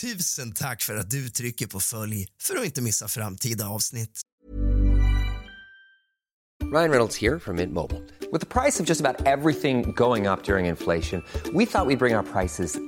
Tusen tack för att du trycker på följ för att inte missa framtida avsnitt. Ryan Reynolds här från Mint Mobile. priset the price allt som about under inflationen, trodde vi att vi skulle we'd bring våra priser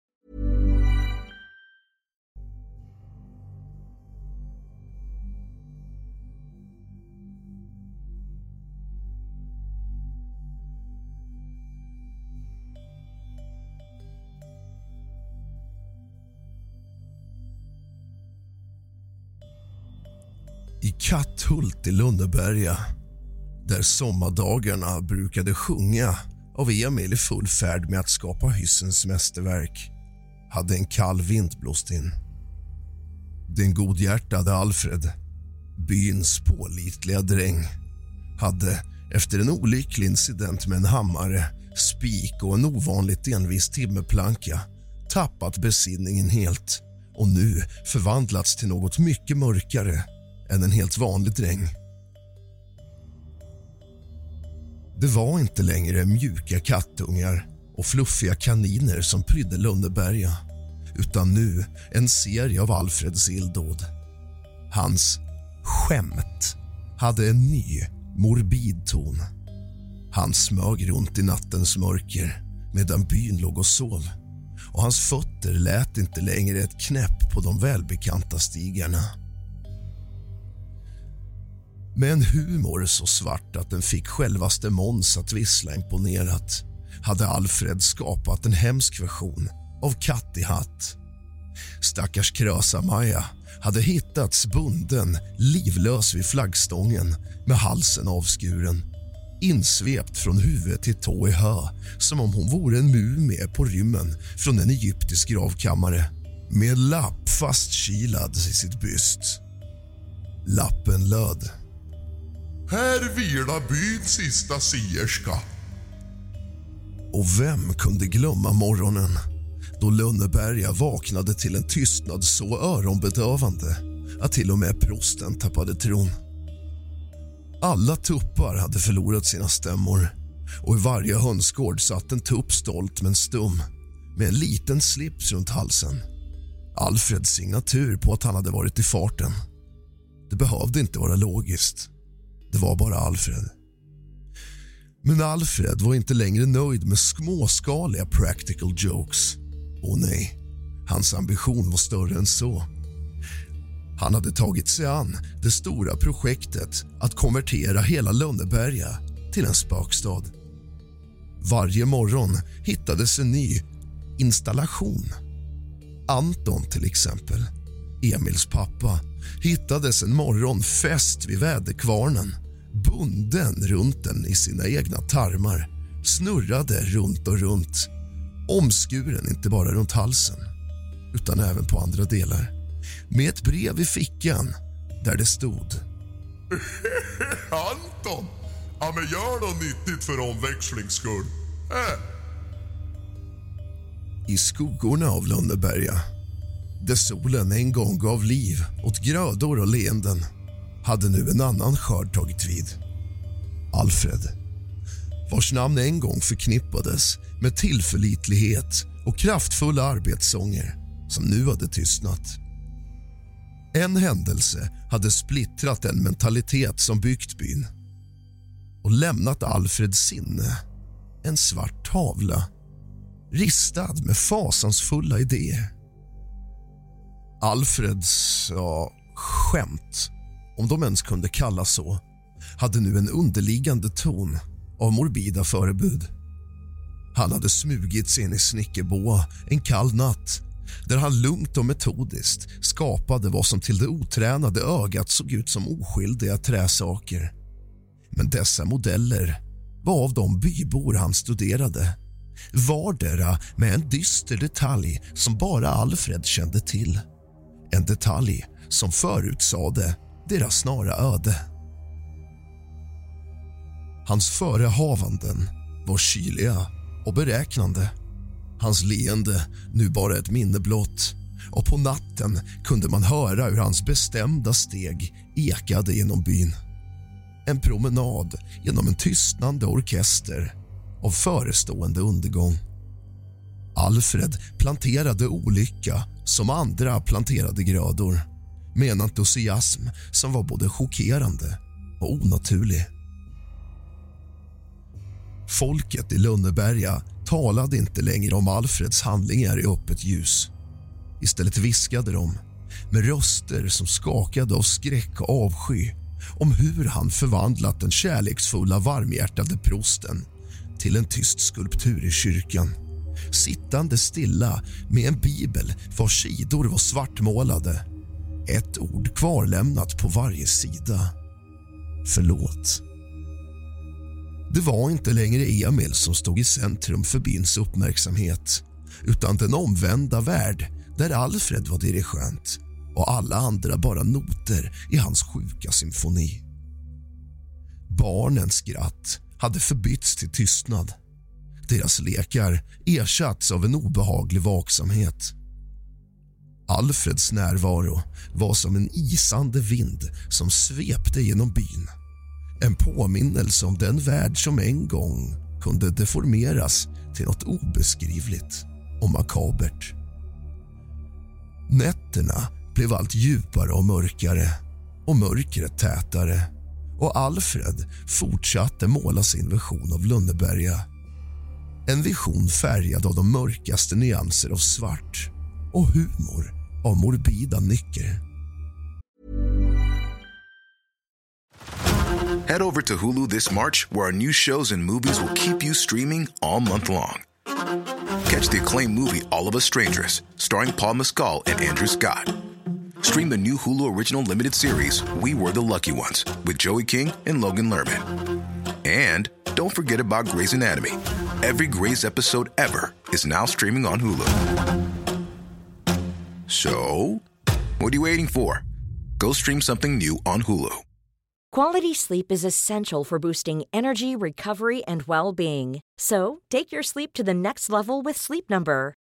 Katthult i Lundeberga, där sommardagarna brukade sjunga av Emil i full färd med att skapa hyssens mästerverk, hade en kall vind blåst in. Den godhjärtade Alfred, byns pålitliga dräng hade efter en olycklig incident med en hammare, spik och en ovanligt envis timmerplanka tappat besinningen helt och nu förvandlats till något mycket mörkare än en helt vanlig dräng. Det var inte längre mjuka kattungar och fluffiga kaniner som prydde Lundeberga utan nu en serie av Alfreds illdåd. Hans skämt hade en ny, morbid ton. Han smög runt i nattens mörker medan byn låg och sov och hans fötter lät inte längre ett knäpp på de välbekanta stigarna. Med en humor så svart att den fick självaste Måns att vissla imponerat hade Alfred skapat en hemsk version av Katt i hatt. Stackars Krösa-Maja hade hittats bunden, livlös vid flaggstången med halsen avskuren insvept från huvud till tå i hö som om hon vore en mumie på rymmen från en egyptisk gravkammare med lapp fastkilad i sitt byst. Lappen löd här vilar byns sista sierska. Och vem kunde glömma morgonen då Lönneberga vaknade till en tystnad så öronbedövande att till och med prosten tappade tron. Alla tuppar hade förlorat sina stämmor och i varje hönsgård satt en tupp stolt men stum med en liten slips runt halsen. Alfreds signatur på att han hade varit i farten. Det behövde inte vara logiskt. Det var bara Alfred. Men Alfred var inte längre nöjd med småskaliga practical jokes. Och nej, hans ambition var större än så. Han hade tagit sig an det stora projektet att konvertera hela Lönneberga till en spökstad. Varje morgon hittades en ny installation. Anton, till exempel, Emils pappa hittades en morgon fäst vid väderkvarnen bunden runt den i sina egna tarmar snurrade runt och runt omskuren inte bara runt halsen utan även på andra delar med ett brev i fickan där det stod Anton! Ja, men gör något nyttigt för omväxlings skull. Äh. i skuggorna av Lönneberga där solen en gång gav liv åt grödor och leenden hade nu en annan skörd tagit vid. Alfred, vars namn en gång förknippades med tillförlitlighet och kraftfulla arbetssånger som nu hade tystnat. En händelse hade splittrat den mentalitet som byggt byn och lämnat Alfreds sinne en svart tavla ristad med fasansfulla idéer. Alfreds ja, skämt, om de ens kunde kallas så hade nu en underliggande ton av morbida förebud. Han hade smugit sig in i Snickerboa en kall natt där han lugnt och metodiskt skapade vad som till det otränade ögat såg ut som oskyldiga träsaker. Men dessa modeller var av de bybor han studerade vardera med en dyster detalj som bara Alfred kände till. En detalj som förutsade deras snara öde. Hans förehavanden var kyliga och beräknande. Hans leende nu bara ett minne blott och på natten kunde man höra hur hans bestämda steg ekade genom byn. En promenad genom en tystnande orkester av förestående undergång. Alfred planterade olycka som andra planterade grödor med en entusiasm som var både chockerande och onaturlig. Folket i Lönneberga talade inte längre om Alfreds handlingar i öppet ljus. Istället viskade de, med röster som skakade av skräck och avsky om hur han förvandlat den kärleksfulla, varmhjärtade prosten till en tyst skulptur i kyrkan sittande stilla med en bibel vars sidor var svartmålade. Ett ord kvarlämnat på varje sida. Förlåt. Det var inte längre Emil som stod i centrum för Bins uppmärksamhet utan den omvända värld där Alfred var dirigent och alla andra bara noter i hans sjuka symfoni. Barnens skratt hade förbytts till tystnad. Deras lekar ersatts av en obehaglig vaksamhet. Alfreds närvaro var som en isande vind som svepte genom byn. En påminnelse om den värld som en gång kunde deformeras till något obeskrivligt och makabert. Nätterna blev allt djupare och mörkare och mörkret tätare och Alfred fortsatte måla sin vision av Lönneberga. En vision färgad av de mörkaste nyanser av svart och humor av morbida nycker. Head over to Hulu this March, where our new shows and movies will keep you streaming all month long. Catch the acclaimed movie All of Us Strangers, starring Paul Mescal and Andrew Scott. Stream the new Hulu original limited series We Were the Lucky Ones with Joey King and Logan Lerman. And don't forget about Grey's Anatomy. Every Grey's episode ever is now streaming on Hulu. So, what are you waiting for? Go stream something new on Hulu. Quality sleep is essential for boosting energy, recovery, and well being. So, take your sleep to the next level with Sleep Number.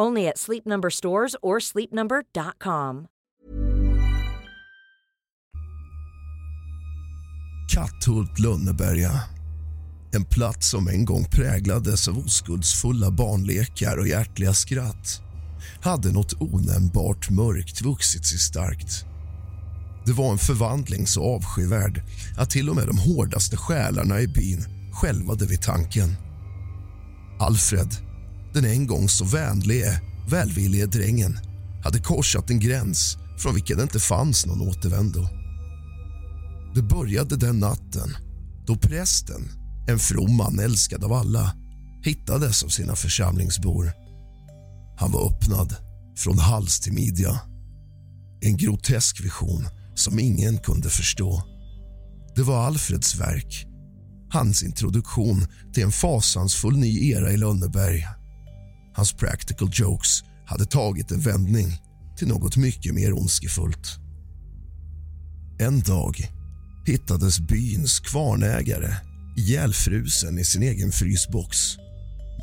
Only at Sleep Number stores or sleepnumber.com. Katthult Lönneberga. En plats som en gång präglades av oskuldsfulla barnlekar och hjärtliga skratt hade något onämnbart mörkt vuxit sig starkt. Det var en förvandling så avskyvärd att till och med de hårdaste själarna i byn skälvade vid tanken. Alfred, den en gång så vänlige, välvillige drängen hade korsat en gräns från vilken det inte fanns någon återvändo. Det började den natten då prästen, en from man älskad av alla hittades av sina församlingsbor. Han var öppnad från hals till midja. En grotesk vision som ingen kunde förstå. Det var Alfreds verk. Hans introduktion till en fasansfull ny era i Lönneberg. Hans practical jokes hade tagit en vändning till något mycket mer ondskefullt. En dag hittades byns kvarnägare ihjälfrusen i sin egen frysbox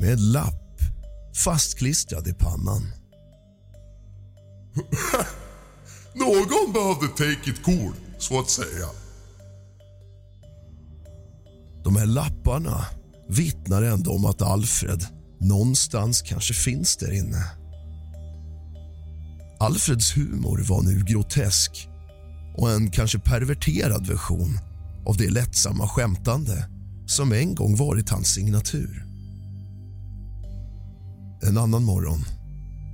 med en lapp fastklistrad i pannan. Någon behövde take it cool, så att säga. De här lapparna vittnar ändå om att Alfred någonstans kanske finns där inne. Alfreds humor var nu grotesk och en kanske perverterad version av det lättsamma skämtande som en gång varit hans signatur. En annan morgon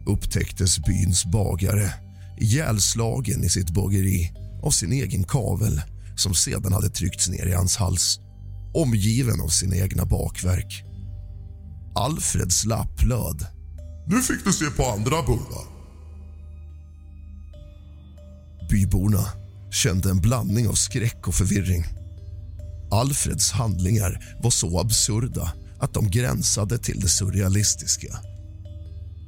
upptäcktes byns bagare ihjälslagen i sitt bageri av sin egen kavel som sedan hade tryckts ner i hans hals omgiven av sina egna bakverk. Alfreds lapp löd. Nu fick du se på andra bullar. Byborna kände en blandning av skräck och förvirring. Alfreds handlingar var så absurda att de gränsade till det surrealistiska.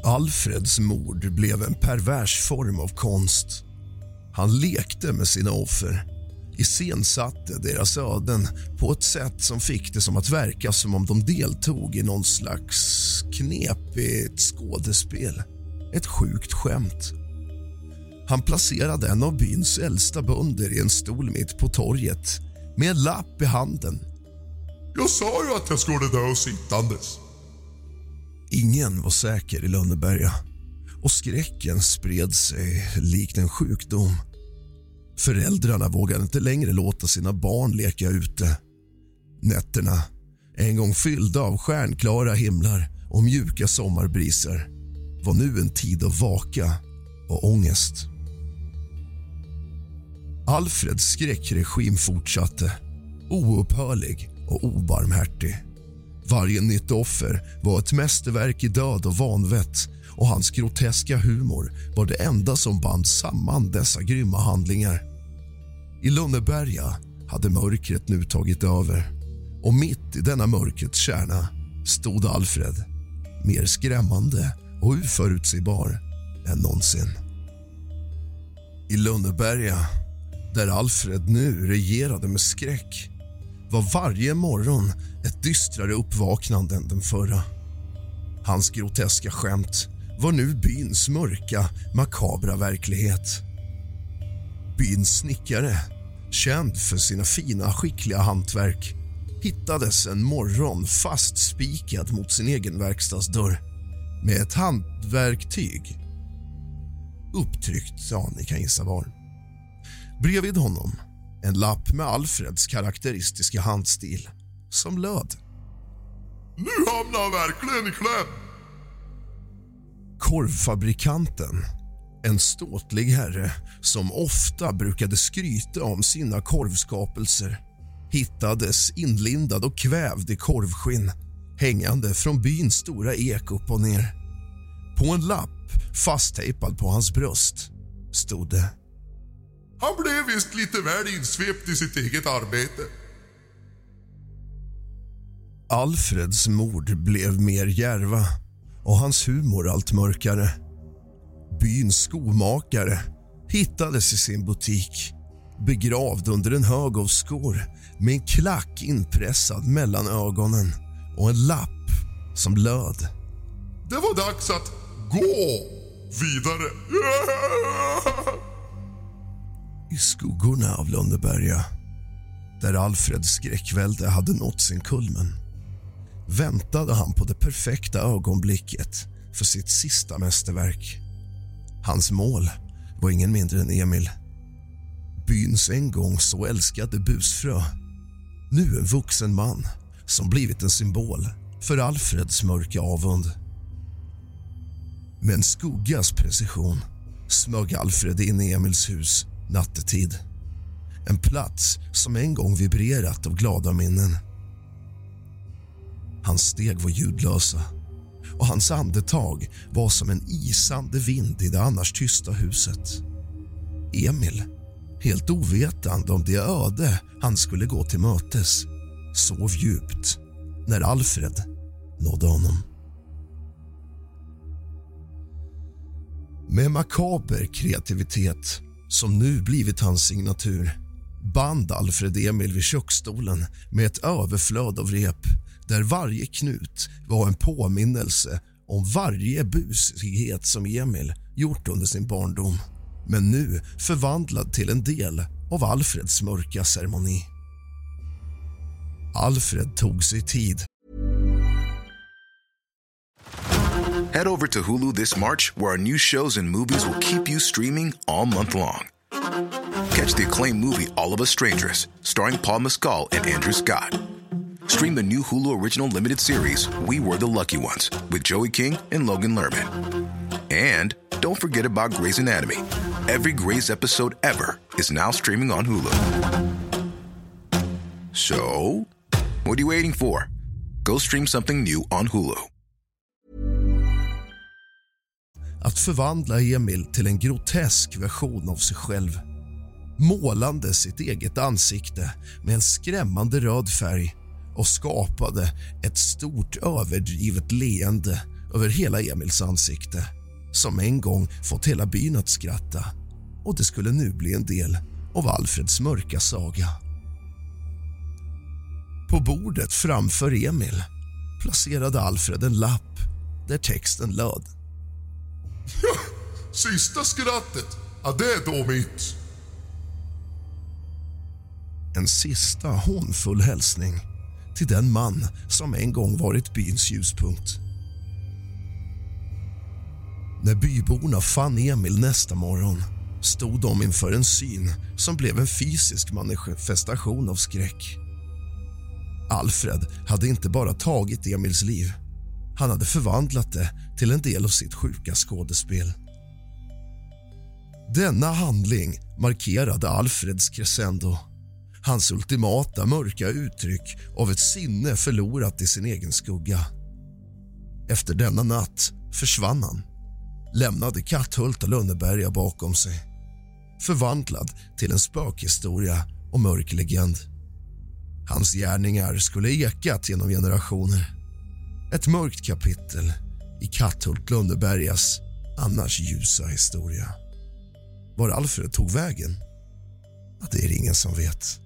Alfreds mord blev en pervers form av konst. Han lekte med sina offer iscensatte deras öden på ett sätt som fick det som att verka som om de deltog i någon slags knepigt skådespel. Ett sjukt skämt. Han placerade en av byns äldsta bönder i en stol mitt på torget med en lapp i handen. Jag sa ju att jag skulle dö sittandes. Ingen var säker i Lönneberga och skräcken spred sig likt en sjukdom. Föräldrarna vågade inte längre låta sina barn leka ute. Nätterna, en gång fyllda av stjärnklara himlar och mjuka sommarbriser var nu en tid av vaka och ångest. Alfreds skräckregim fortsatte, oupphörlig och obarmhärtig. Varje nytt offer var ett mästerverk i död och vanvett och hans groteska humor var det enda som band samman dessa grymma handlingar. I Lönneberga hade mörkret nu tagit över och mitt i denna mörkrets kärna stod Alfred mer skrämmande och oförutsägbar än någonsin. I Lönneberga, där Alfred nu regerade med skräck var varje morgon ett dystrare uppvaknande än den förra. Hans groteska skämt var nu byns mörka, makabra verklighet. Byns snickare, känd för sina fina, skickliga hantverk hittades en morgon fastspikad mot sin egen verkstadsdörr med ett handverktyg upptryckt, ja, ni kan gissa var. Bredvid honom en lapp med Alfreds karaktäristiska handstil som löd. Nu hamnar han verkligen i kläm. Korvfabrikanten, en ståtlig herre som ofta brukade skryta om sina korvskapelser hittades inlindad och kvävd i korvskinn hängande från byns stora ek upp och ner. På en lapp fasttejpad på hans bröst stod det Han blev visst lite väl insvept i sitt eget arbete. Alfreds mord blev mer järva och hans humor allt mörkare. Byns skomakare hittades i sin butik begravd under en hög av skor med en klack inpressad mellan ögonen och en lapp som löd. Det var dags att gå vidare. I skuggorna av Lönneberga, där Alfreds skräckvälde hade nått sin kulmen väntade han på det perfekta ögonblicket för sitt sista mästerverk. Hans mål var ingen mindre än Emil. Byns en gång så älskade busfrö. Nu en vuxen man som blivit en symbol för Alfreds mörka avund. Med en skuggas precision smög Alfred in i Emils hus nattetid. En plats som en gång vibrerat av glada minnen. Hans steg var ljudlösa och hans andetag var som en isande vind i det annars tysta huset. Emil, helt ovetande om det öde han skulle gå till mötes sov djupt när Alfred nådde honom. Med makaber kreativitet, som nu blivit hans signatur band Alfred Emil vid köksstolen med ett överflöd av rep där varje knut var en påminnelse om varje busighet som Emil gjort under sin barndom men nu förvandlad till en del av Alfreds mörka ceremoni. Alfred tog sig tid. Head over to Hulu this March, where our new shows and movies will keep you streaming all month long. Catch the acclaimed movie All of Us Strangers, starring Paul Mescal and Andrew Scott. Stream the new Hulu original limited series We Were the Lucky Ones with Joey King and Logan Lerman. And don't forget about Grey's Anatomy. Every Grey's episode ever is now streaming on Hulu. So, what are you waiting for? Go stream something new on Hulu. Att förvandla Emil till en grotesk version av sig själv. Målande sitt eget ansikte med en skrämmande röd färg och skapade ett stort överdrivet leende över hela Emils ansikte som en gång fått hela byn att skratta och det skulle nu bli en del av Alfreds mörka saga. På bordet framför Emil placerade Alfred en lapp där texten löd. Sista skrattet, ja det är då mitt. En sista hånfull hälsning till den man som en gång varit byns ljuspunkt. När byborna fann Emil nästa morgon stod de inför en syn som blev en fysisk manifestation av skräck. Alfred hade inte bara tagit Emils liv han hade förvandlat det till en del av sitt sjuka skådespel. Denna handling markerade Alfreds crescendo hans ultimata mörka uttryck av ett sinne förlorat i sin egen skugga. Efter denna natt försvann han lämnade Katthult och Lönneberga bakom sig förvandlad till en spökhistoria och mörk legend. Hans gärningar skulle ekat genom generationer. Ett mörkt kapitel i Katthult Lönnebergas annars ljusa historia. Var Alfred tog vägen? Det är det ingen som vet.